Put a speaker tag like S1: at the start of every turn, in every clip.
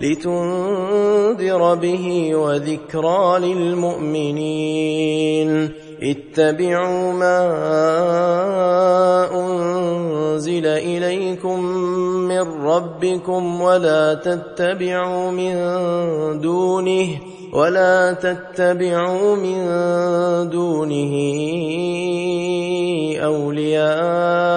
S1: لتنذر به وذكرى للمؤمنين. اتبعوا ما أنزل إليكم من ربكم ولا تتبعوا من دونه ولا تتبعوا من دونه أولياء.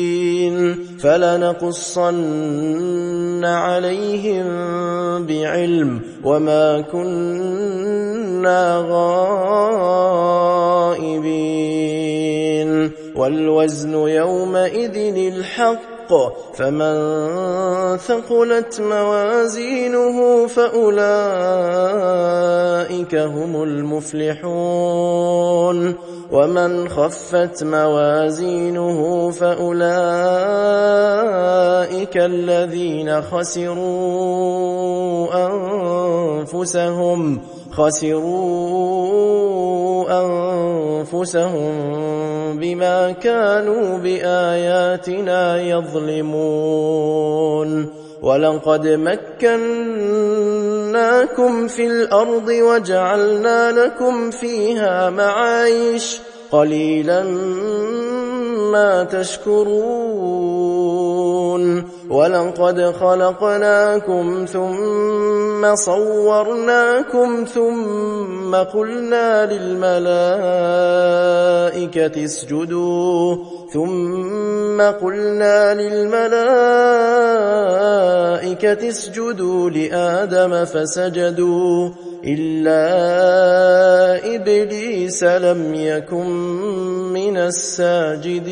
S1: فلنقصن عليهم بعلم وما كنا غائبين. والوزن يومئذ الحق فمن ثقلت موازينه فأولئك هم المفلحون. ومن خفت موازينه فأولئك الذين خسروا أنفسهم خسروا أنفسهم بما كانوا بآياتنا يظلمون. ولقد مكناكم في الأرض وجعلنا لكم فيها معايش. قليلا ما تشكرون. ولقد خلقناكم ثم صورناكم ثم قلنا للملائكة اسجدوا ثم قلنا للملائكة اسجدوا لآدم فسجدوا إلا إبليس لم يكن من الساجدين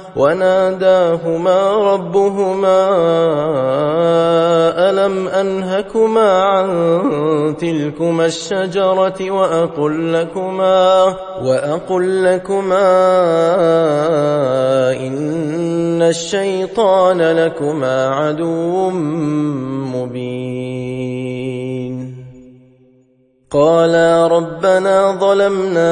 S1: وناداهما ربهما ألم أنهكما عن تلكما الشجرة وأقل لكما وأقل لكما إن الشيطان لكما عدو مبين. قالا ربنا ظلمنا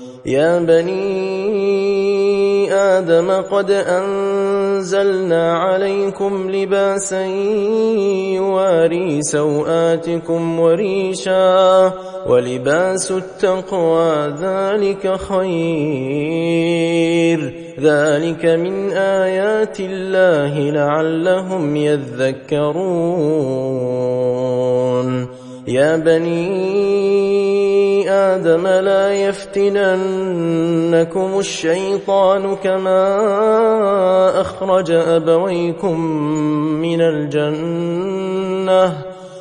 S1: يا بني آدم قد أنزلنا عليكم لباسا يواري سوآتكم وريشا ولباس التقوى ذلك خير. ذلك من آيات الله لعلهم يذكرون. يا بني آدم لا يفتننكم الشيطان كما أخرج أبويكم من الجنة.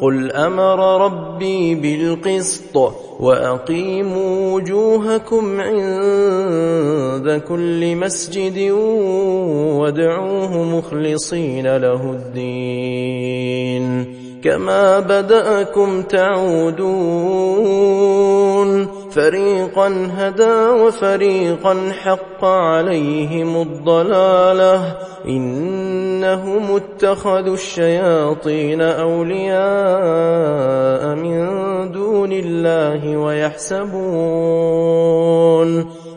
S1: قل أمر ربي بالقسط وأقيموا وجوهكم عند كل مسجد وادعوه مخلصين له الدين كما بدأكم تعودون فريقا هدى وفريقا حق عليهم الضلاله انهم اتخذوا الشياطين اولياء من دون الله ويحسبون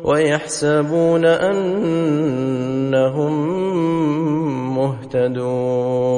S1: ويحسبون انهم مهتدون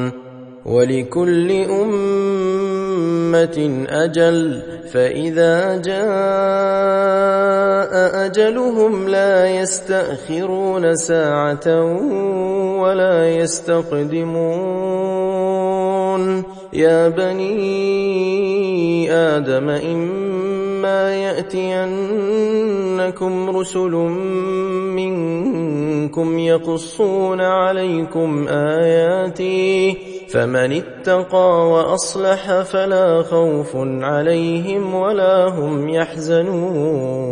S1: ولكل أمة أجل فإذا جاء أجلهم لا يستأخرون ساعة ولا يستقدمون. يا بني آدم إما يأتينكم رسل منكم يقصون عليكم آياتي فمن اتقى وأصلح فلا خوف عليهم ولا هم يحزنون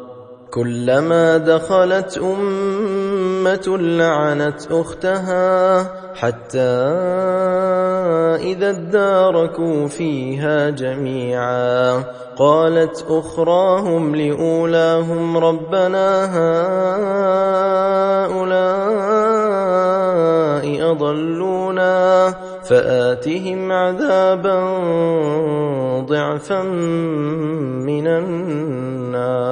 S1: كلما دخلت أمة لعنت أختها حتى إذا اداركوا فيها جميعا. قالت أخراهم لأولاهم ربنا هؤلاء أضلونا. فآتهم عذابا ضعفا من النار.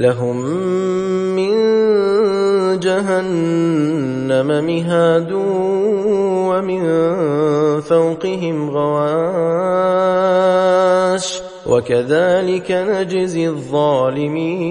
S1: لهم من جهنم مهاد ومن فوقهم غواش وكذلك نجزي الظالمين.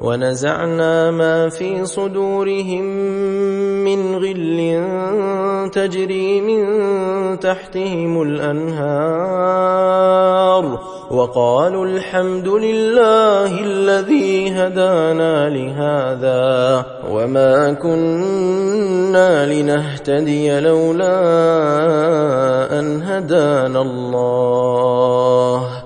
S1: ونزعنا ما في صدورهم من غل تجري من تحتهم الأنهار وقالوا الحمد لله الذي هدانا لهذا وما كنا لنهتدي لولا أن هدانا الله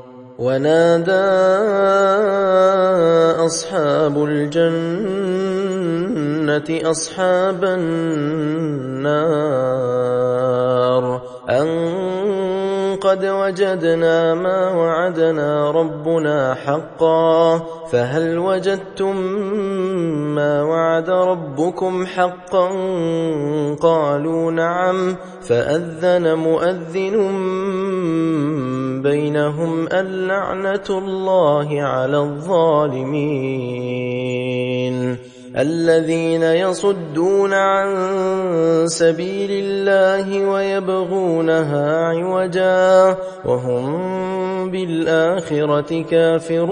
S1: ونادى أصحاب الجنة أصحاب النار أن قد وجدنا ما وعدنا ربنا حقا فهل وجدتم ما وعد ربكم حقا قالوا نعم فأذن مؤذن بينهم اللعنة الله على الظالمين الذين يصدون عن سبيل الله ويبغونها عوجا وهم بالآخرة كافرون.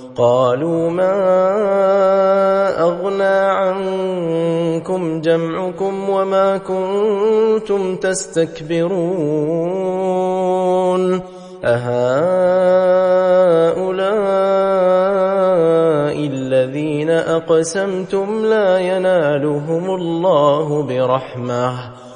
S1: قالوا ما أغنى عنكم جمعكم وما كنتم تستكبرون أهؤلاء الذين أقسمتم لا ينالهم الله برحمة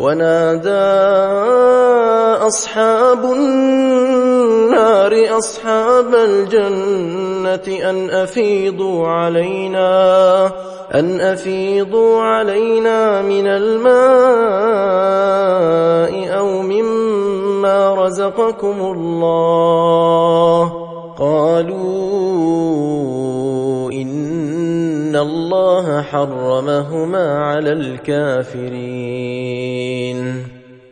S1: ونادى أصحاب النار أصحاب الجنة أن أفيضوا علينا أن أفيضوا علينا من الماء أو مما رزقكم الله. قالوا الله حرمهما على الكافرين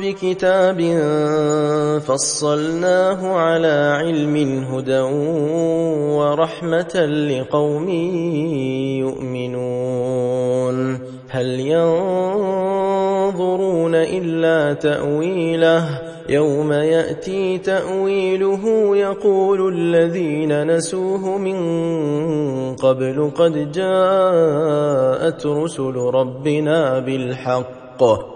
S1: بكتاب فصلناه على علم هدى ورحمة لقوم يؤمنون. هل ينظرون إلا تأويله؟ يوم يأتي تأويله يقول الذين نسوه من قبل قد جاءت رسل ربنا بالحق.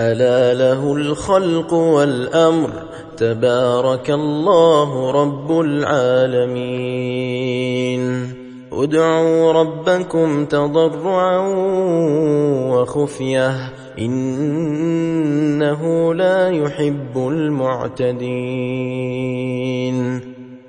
S1: ألا له الخلق والأمر تبارك الله رب العالمين. ادعوا ربكم تضرعا وخفية إنه لا يحب المعتدين.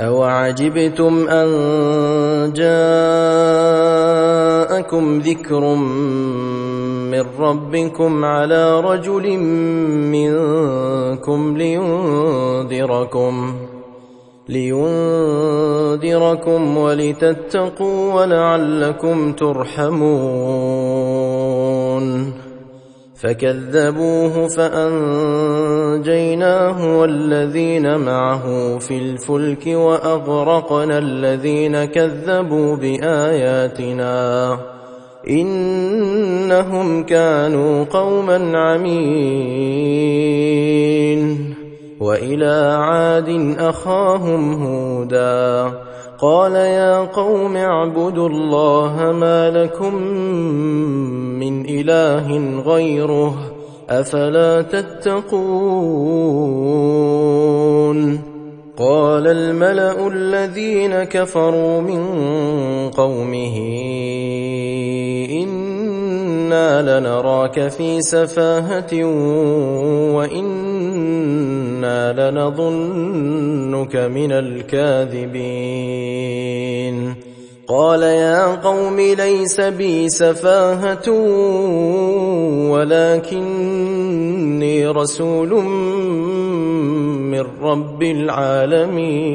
S1: أوعجبتم أن جاءكم ذكر من ربكم على رجل منكم لينذركم لينذركم ولتتقوا ولعلكم ترحمون فكذبوه فأنجيناه والذين معه في الفلك وأغرقنا الذين كذبوا بآياتنا إنهم كانوا قوما عمين وإلى عاد أخاهم هودا قال يا قوم اعبدوا الله ما لكم من إله غيره أفلا تتقون قال الملأ الذين كفروا من قومه أنا لنراك في سفاهه وأنا لنظنك من الكاذبين قال يا قوم ليس بي سفاهه ولكني رسول من رب العالمين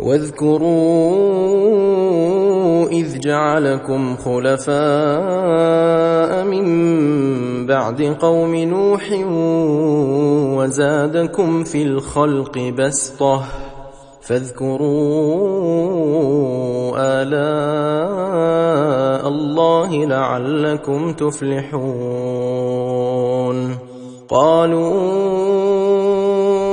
S1: واذكروا إذ جعلكم خلفاء من بعد قوم نوح وزادكم في الخلق بسطة فاذكروا آلاء الله لعلكم تفلحون قالوا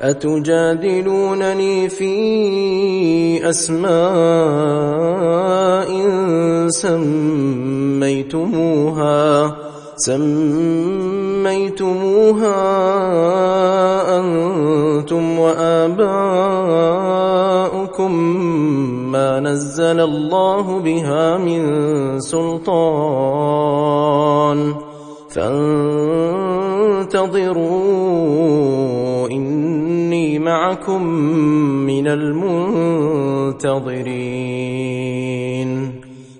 S1: أتجادلونني في أسماء سميتموها سميتموها أنتم وآباؤكم ما نزل الله بها من سلطان. فانتظروا معكم من المنتظرين.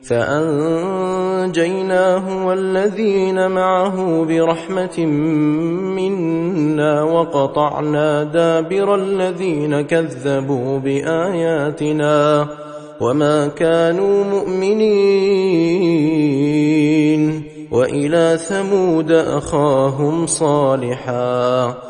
S1: فأنجيناه والذين معه برحمة منا وقطعنا دابر الذين كذبوا بآياتنا وما كانوا مؤمنين. وإلى ثمود أخاهم صالحا.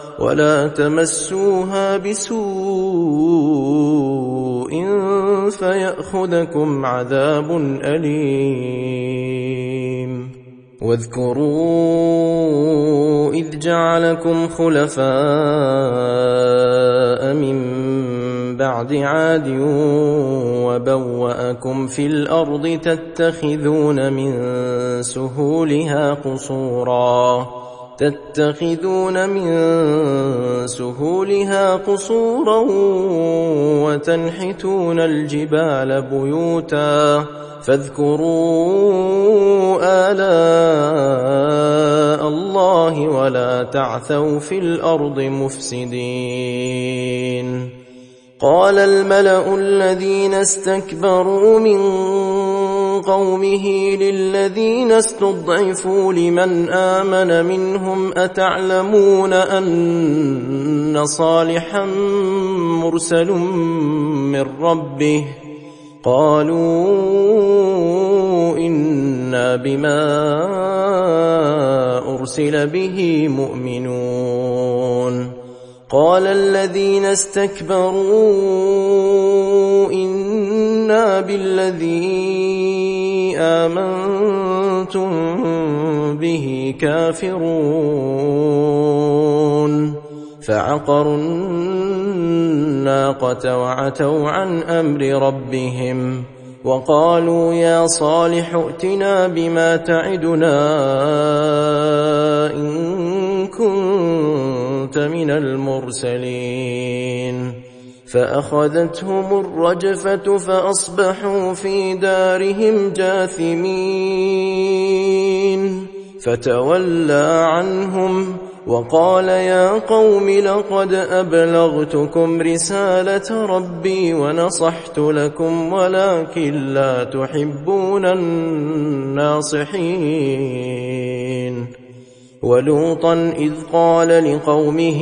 S1: ولا تمسوها بسوء فيأخذكم عذاب أليم. واذكروا إذ جعلكم خلفاء من بعد عاد وبوأكم في الأرض تتخذون من سهولها قصورا. تتخذون من سهولها قصورا وتنحتون الجبال بيوتا فاذكروا آلاء الله ولا تعثوا في الأرض مفسدين. قال الملأ الذين استكبروا من قومه للذين استضعفوا لمن آمن منهم أتعلمون أن صالحا مرسل من ربه قالوا إنا بما أرسل به مؤمنون قال الذين استكبروا إنا بالذي آمنتم به كافرون. فعقروا الناقة وعتوا عن أمر ربهم وقالوا يا صالح ائتنا بما تعدنا إن كنت من المرسلين. فأخذتهم الرجفة فأصبحوا في دارهم جاثمين. فتولى عنهم وقال يا قوم لقد أبلغتكم رسالة ربي ونصحت لكم ولكن لا تحبون الناصحين. ولوطا إذ قال لقومه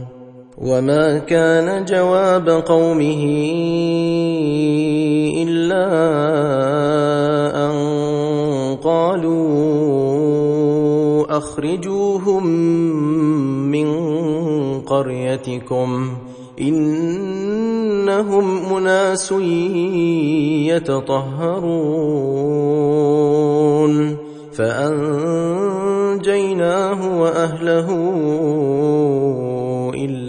S1: وما كان جواب قومه إلا أن قالوا أخرجوهم من قريتكم إنهم أناس يتطهرون فأنجيناه وأهله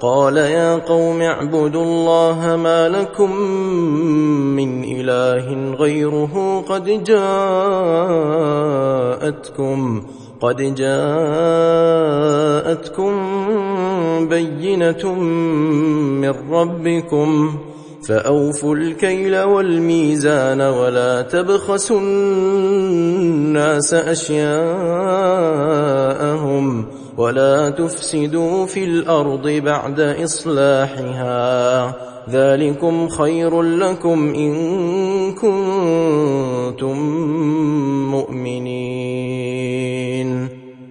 S1: قال يا قوم اعبدوا الله ما لكم من إله غيره قد جاءتكم قد جاءتكم بينة من ربكم فأوفوا الكيل والميزان ولا تبخسوا الناس أشياءهم ولا تفسدوا في الأرض بعد إصلاحها. ذلكم خير لكم إن كنتم مؤمنين.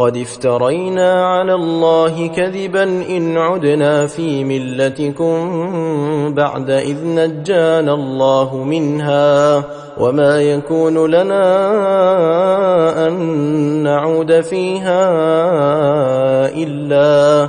S1: قد افترينا على الله كذبا إن عدنا في ملتكم بعد إذ نجانا الله منها وما يكون لنا أن نعود فيها إلا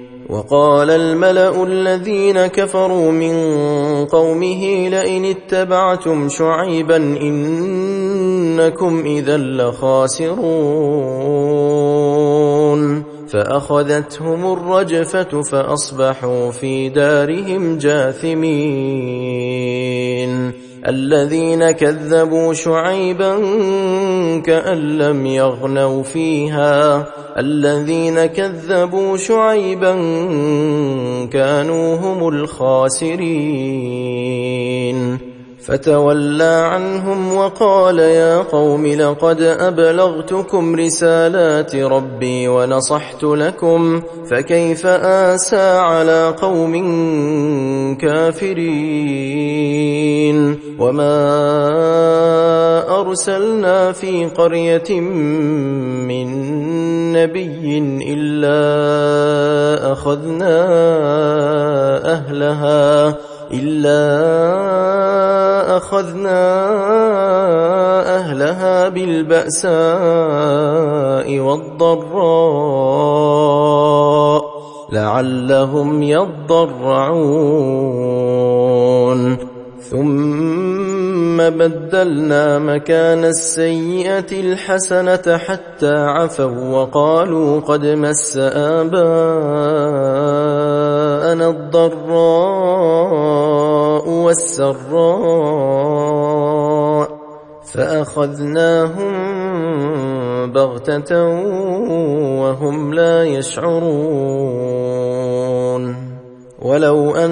S1: وقال الملأ الذين كفروا من قومه لئن اتبعتم شعيبا إنكم إذا لخاسرون. فأخذتهم الرجفة فأصبحوا في دارهم جاثمين. الذين كذبوا شعيبا كأن لم يغنوا فيها. الذين كذبوا شعيبا كانوا هم الخاسرين. فتولى عنهم وقال يا قوم لقد أبلغتكم رسالات ربي ونصحت لكم فكيف آسى على قوم كافرين وما أرسلنا في قرية من نبي إلا أخذنا أهلها إلا أخذنا أهلها بالبأساء والضراء لعلهم يضرعون. ثم بدلنا مكان السيئة الحسنة حتى عفوا وقالوا قد مس آباءنا الضراء والسراء فأخذناهم بغتة وهم لا يشعرون. ولو أن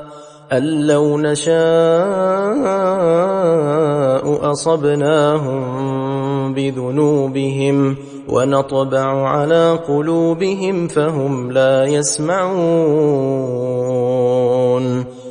S1: أن لو نشاء أصبناهم بذنوبهم ونطبع على قلوبهم فهم لا يسمعون.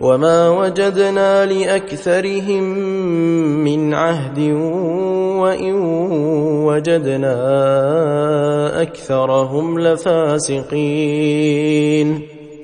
S1: وما وجدنا لأكثرهم من عهد وإن وجدنا أكثرهم لفاسقين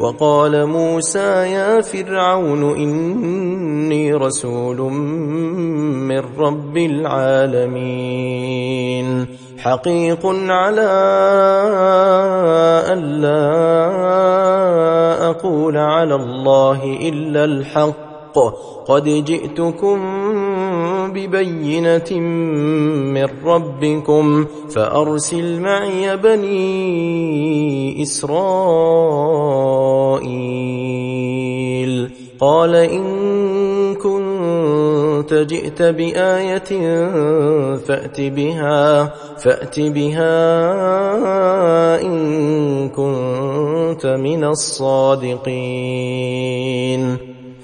S1: وقال موسى يا فرعون إني رسول من رب العالمين. حقيق على ألا أقول على الله إلا الحق. قد جئتكم ببينة من ربكم فأرسل معي بني إسرائيل. قال إن كنت جئت بآية فأت بها فأت بها إن كنت من الصادقين.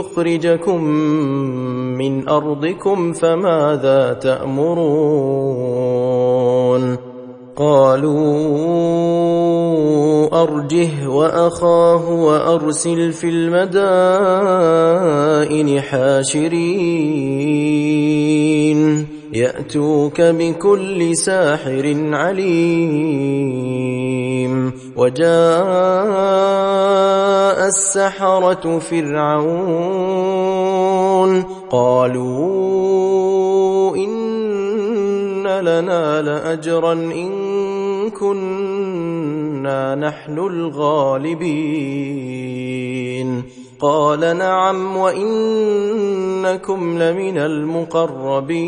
S1: يخرجكم من أرضكم فماذا تأمرون؟ قالوا أرجه وأخاه وأرسل في المدائن حاشرين. يأتوك بكل ساحر عليم. وجاء السحرة فرعون. قالوا إن لنا لأجرا إن كنا نحن الغالبين. قال نعم وإنكم لمن المقربين.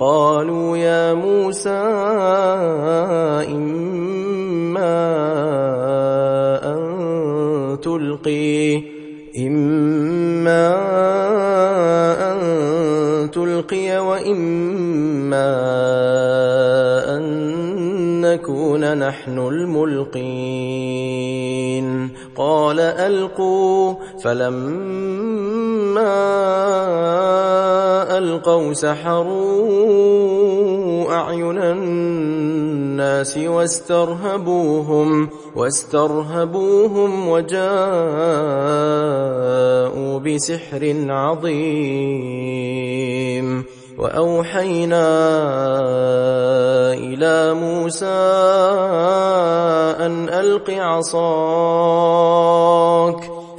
S1: قالوا يا موسى إما أن تلقي إما أن تلقي وإما نكون نحن الملقين. قال ألقوا فلما ألقوا سحروا أعين الناس واسترهبوهم واسترهبوهم وجاءوا بسحر عظيم. وأوحينا إلى موسى أن ألق عصاك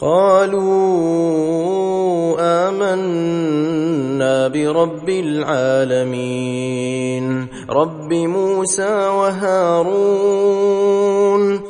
S1: قالوا آمنا برب العالمين. رب موسى وهارون.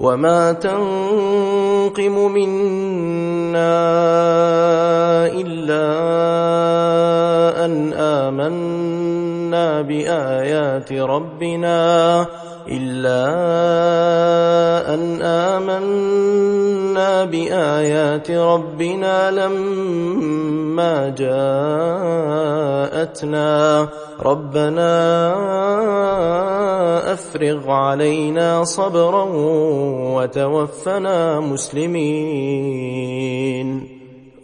S1: وما تنقم منا الا ان امنا بايات ربنا إلا أن آمنا بآيات ربنا لما جاءتنا. ربنا أفرغ علينا صبرا وتوفنا مسلمين.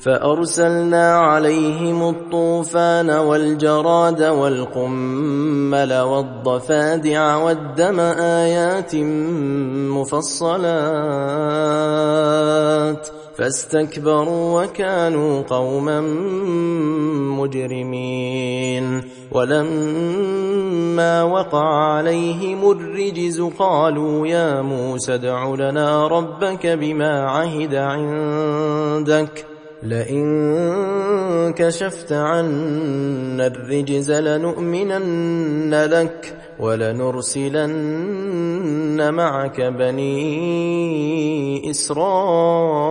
S1: فأرسلنا عليهم الطوفان والجراد والقمل والضفادع والدم آيات مفصلات فاستكبروا وكانوا قوما مجرمين ولما وقع عليهم الرجز قالوا يا موسى ادع لنا ربك بما عهد عندك لئن كشفت عنا الرجز لنؤمنن لك ولنرسلن معك بني إسرائيل.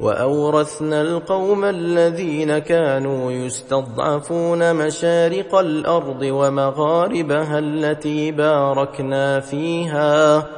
S1: وأورثنا القوم الذين كانوا يستضعفون مشارق الأرض ومغاربها التي باركنا فيها.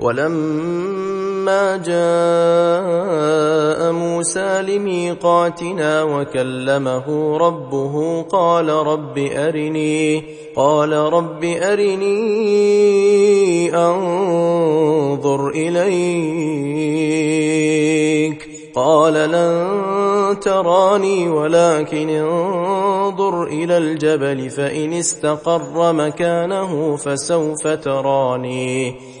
S1: ولما جاء موسى لميقاتنا وكلمه ربه قال رب أرني قال رب أرني أنظر إليك. قال لن تراني ولكن انظر إلى الجبل فإن استقر مكانه فسوف تراني.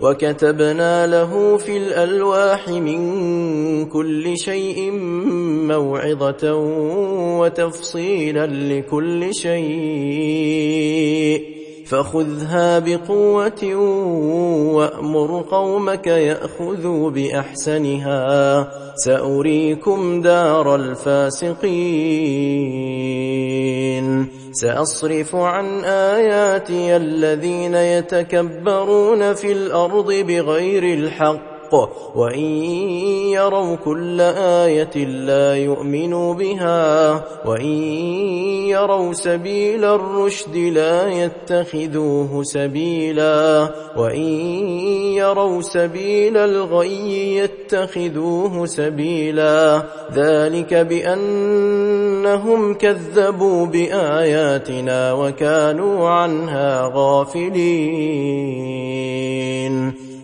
S1: وكتبنا له في الألواح من كل شيء موعظة وتفصيلا لكل شيء. فخذها بقوة وأمر قومك يأخذوا بأحسنها. سأريكم دار الفاسقين. سأصرف عن آياتي الذين يتكبرون في الأرض بغير الحق. الحق وإن يروا كل آية لا يؤمنوا بها وإن يروا سبيل الرشد لا يتخذوه سبيلا وإن يروا سبيل الغي يتخذوه سبيلا ذلك بأنهم كذبوا بآياتنا وكانوا عنها غافلين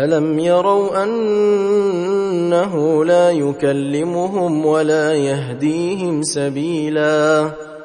S1: ألم يروا أنه لا يكلمهم ولا يهديهم سبيلا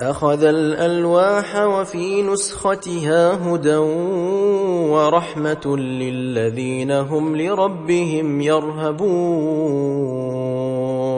S1: أخذ الألواح وفي نسختها هدى ورحمة للذين هم لربهم يرهبون.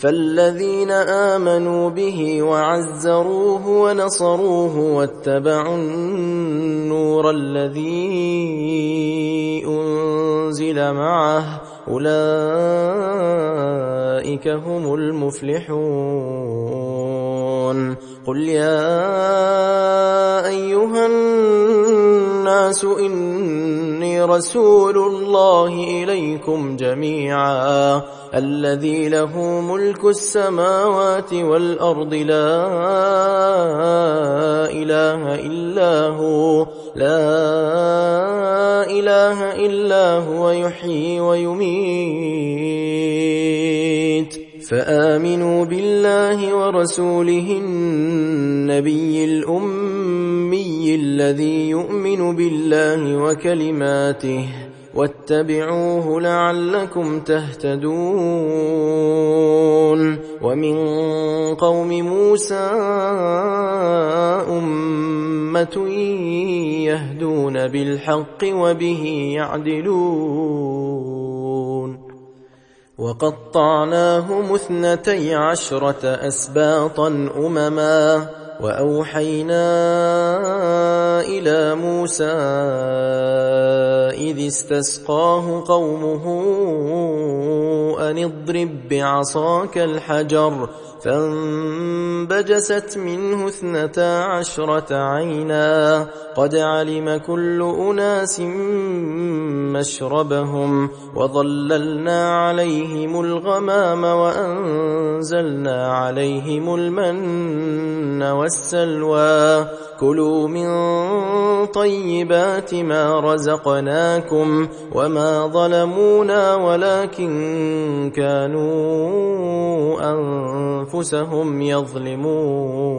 S1: فالذين امنوا به وعزروه ونصروه واتبعوا النور الذي انزل معه أولئك هم المفلحون. قل يا أيها الناس إني رسول الله إليكم جميعا. الذي له ملك السماوات والأرض لا إله إلا هو. لا إله إلا هو يحيي ويميت. فآمنوا بالله ورسوله النبي الأمي الذي يؤمن بالله وكلماته. واتبعوه لعلكم تهتدون. ومن قوم موسى أمة يهدون بالحق وبه يعدلون. وقطعناهم اثنتي عشرة أسباطا أمما. وأوحينا إلى موسى إذ استسقاه قومه أن اضرب بعصاك الحجر فانبجست منه اثنتا عشرة عينا. قد علم كل أناس مشربهم وظللنا عليهم الغمام وأنزلنا عليهم المن والسلوى. كلوا من طيبات ما رزقناكم وما ظلمونا ولكن كانوا أنفسهم يظلمون.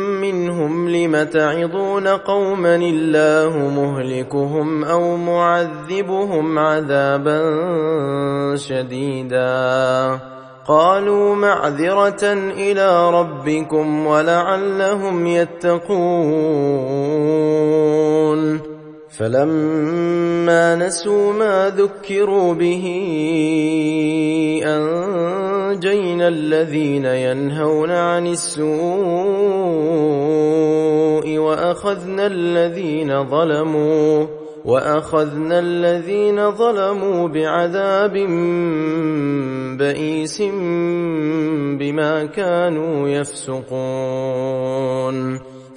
S1: منهم لم تعظون قوما الله مهلكهم أو معذبهم عذابا شديدا. قالوا معذرة إلى ربكم ولعلهم يتقون. فلما نسوا ما ذكروا به أنجينا الذين ينهون عن السوء وأخذنا الذين ظلموا وأخذنا الذين ظلموا بعذاب بئيس بما كانوا يفسقون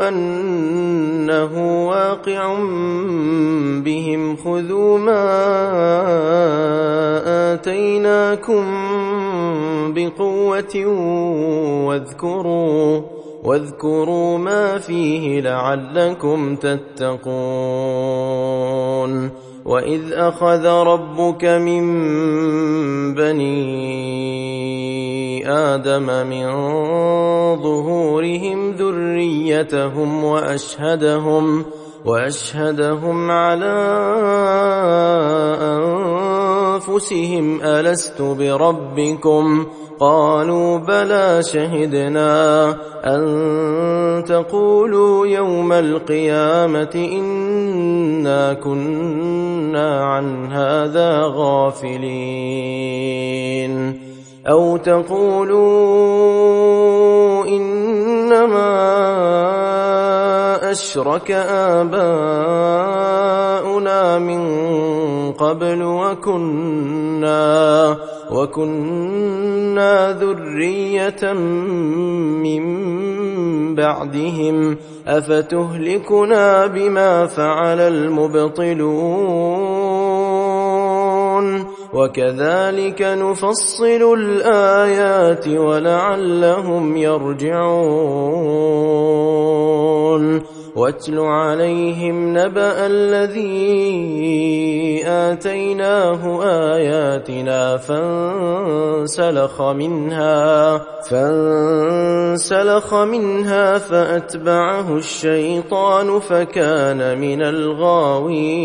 S1: أنه واقع بهم. خذوا ما آتيناكم بقوة واذكروا واذكروا ما فيه لعلكم تتقون. واذ اخذ ربك من بني آدم من ظهورهم ذريتهم واشهدهم واشهدهم على أنفسهم ألست بربكم؟ قالوا بلى شهدنا أن تقولوا يوم القيامة إنا كنا عن هذا غافلين. أو تقولوا إنما أشرك آباؤنا من قبل وكنا وكنا ذرية من بعدهم أفتهلكنا بما فعل المبطلون وكذلك نفصل الآيات ولعلهم يرجعون. واتل عليهم نبأ الذي آتيناه آياتنا فانسلخ منها فانسلخ منها فأتبعه الشيطان فكان من الغاوين.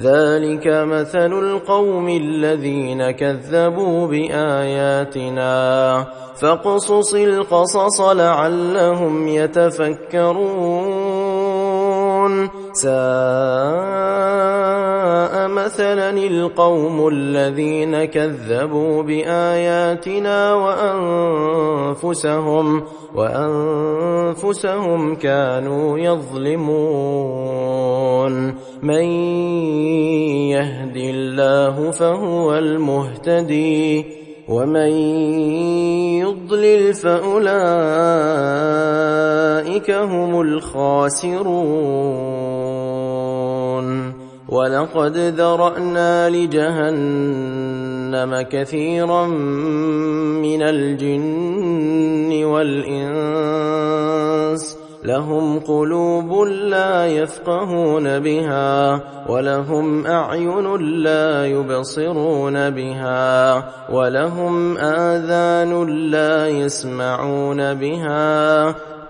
S1: ذلك مثل القوم الذين كذبوا بآياتنا. فاقصص القصص لعلهم يتفكرون. ساء مثلا القوم الذين كذبوا بآياتنا وأنفسهم وأنفسهم كانوا يظلمون. من يهد الله فهو المهتدي ومن يضلل فأولئك هم الخاسرون. ولقد ذرأنا لجهنم كثيرا من الجن والإنس لهم قلوب لا يفقهون بها ولهم أعين لا يبصرون بها ولهم آذان لا يسمعون بها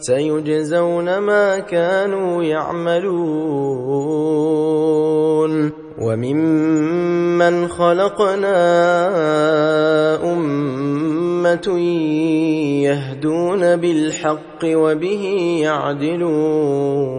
S1: سيجزون ما كانوا يعملون. وممن خلقنا أمة يهدون بالحق وبه يعدلون.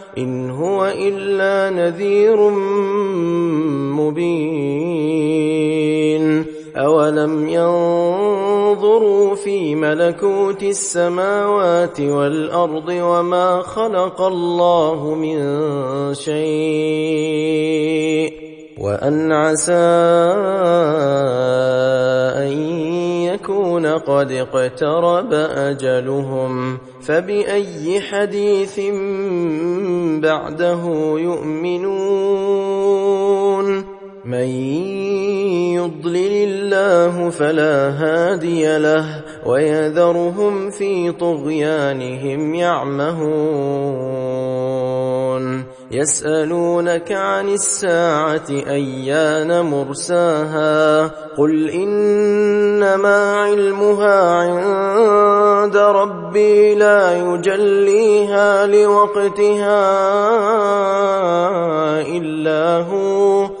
S1: إن هو إلا نذير مبين. اولم ينظروا في ملكوت السماوات والارض وما خلق الله من شيء وأن عسى أن يكون قد اقترب أجلهم. فبأي حديث بعده يؤمنون؟ من يضلل الله فلا هادي له ويذرهم في طغيانهم يعمهون يسألونك عن الساعة أيان مرساها قل إنما علمها عند ربي لا يجليها لوقتها إلا هو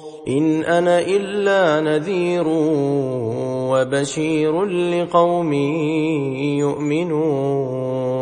S1: إن أنا إلا نذير وبشير لقوم يؤمنون.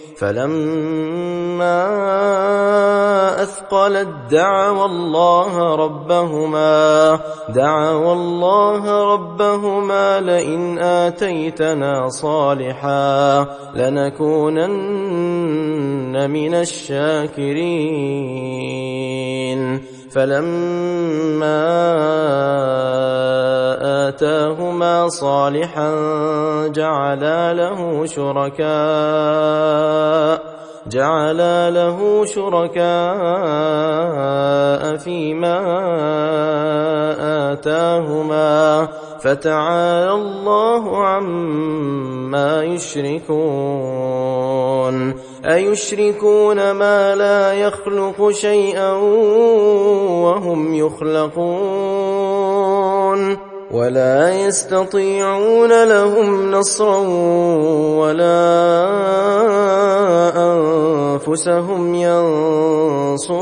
S1: فلما أثقلت دعوا الله ربهما دعوا الله ربهما لئن آتيتنا صالحا لنكونن من الشاكرين. فلما آتاهما صالحا جعلا له شركاء جعلا له شركاء فيما آتاهما. فتعالى الله عما يشركون. أيشركون ما لا يخلق شيئا وهم يخلقون. ولا يستطيعون لهم نصرا ولا أنفسهم ينصرون.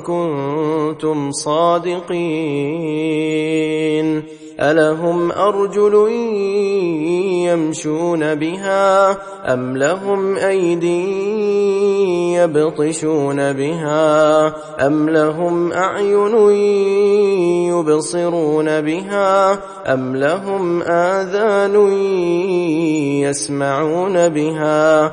S1: كنتم صادقين ألهم أرجل يمشون بها أم لهم ايدي يبطشون بها أم لهم أعين يبصرون بها أم لهم آذان يسمعون بها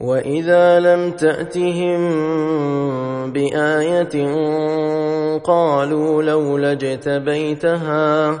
S1: واذا لم تاتهم بايه قالوا لولا اجتبيتها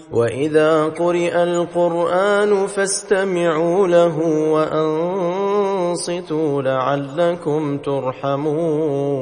S1: واذا قرئ القران فاستمعوا له وانصتوا لعلكم ترحمون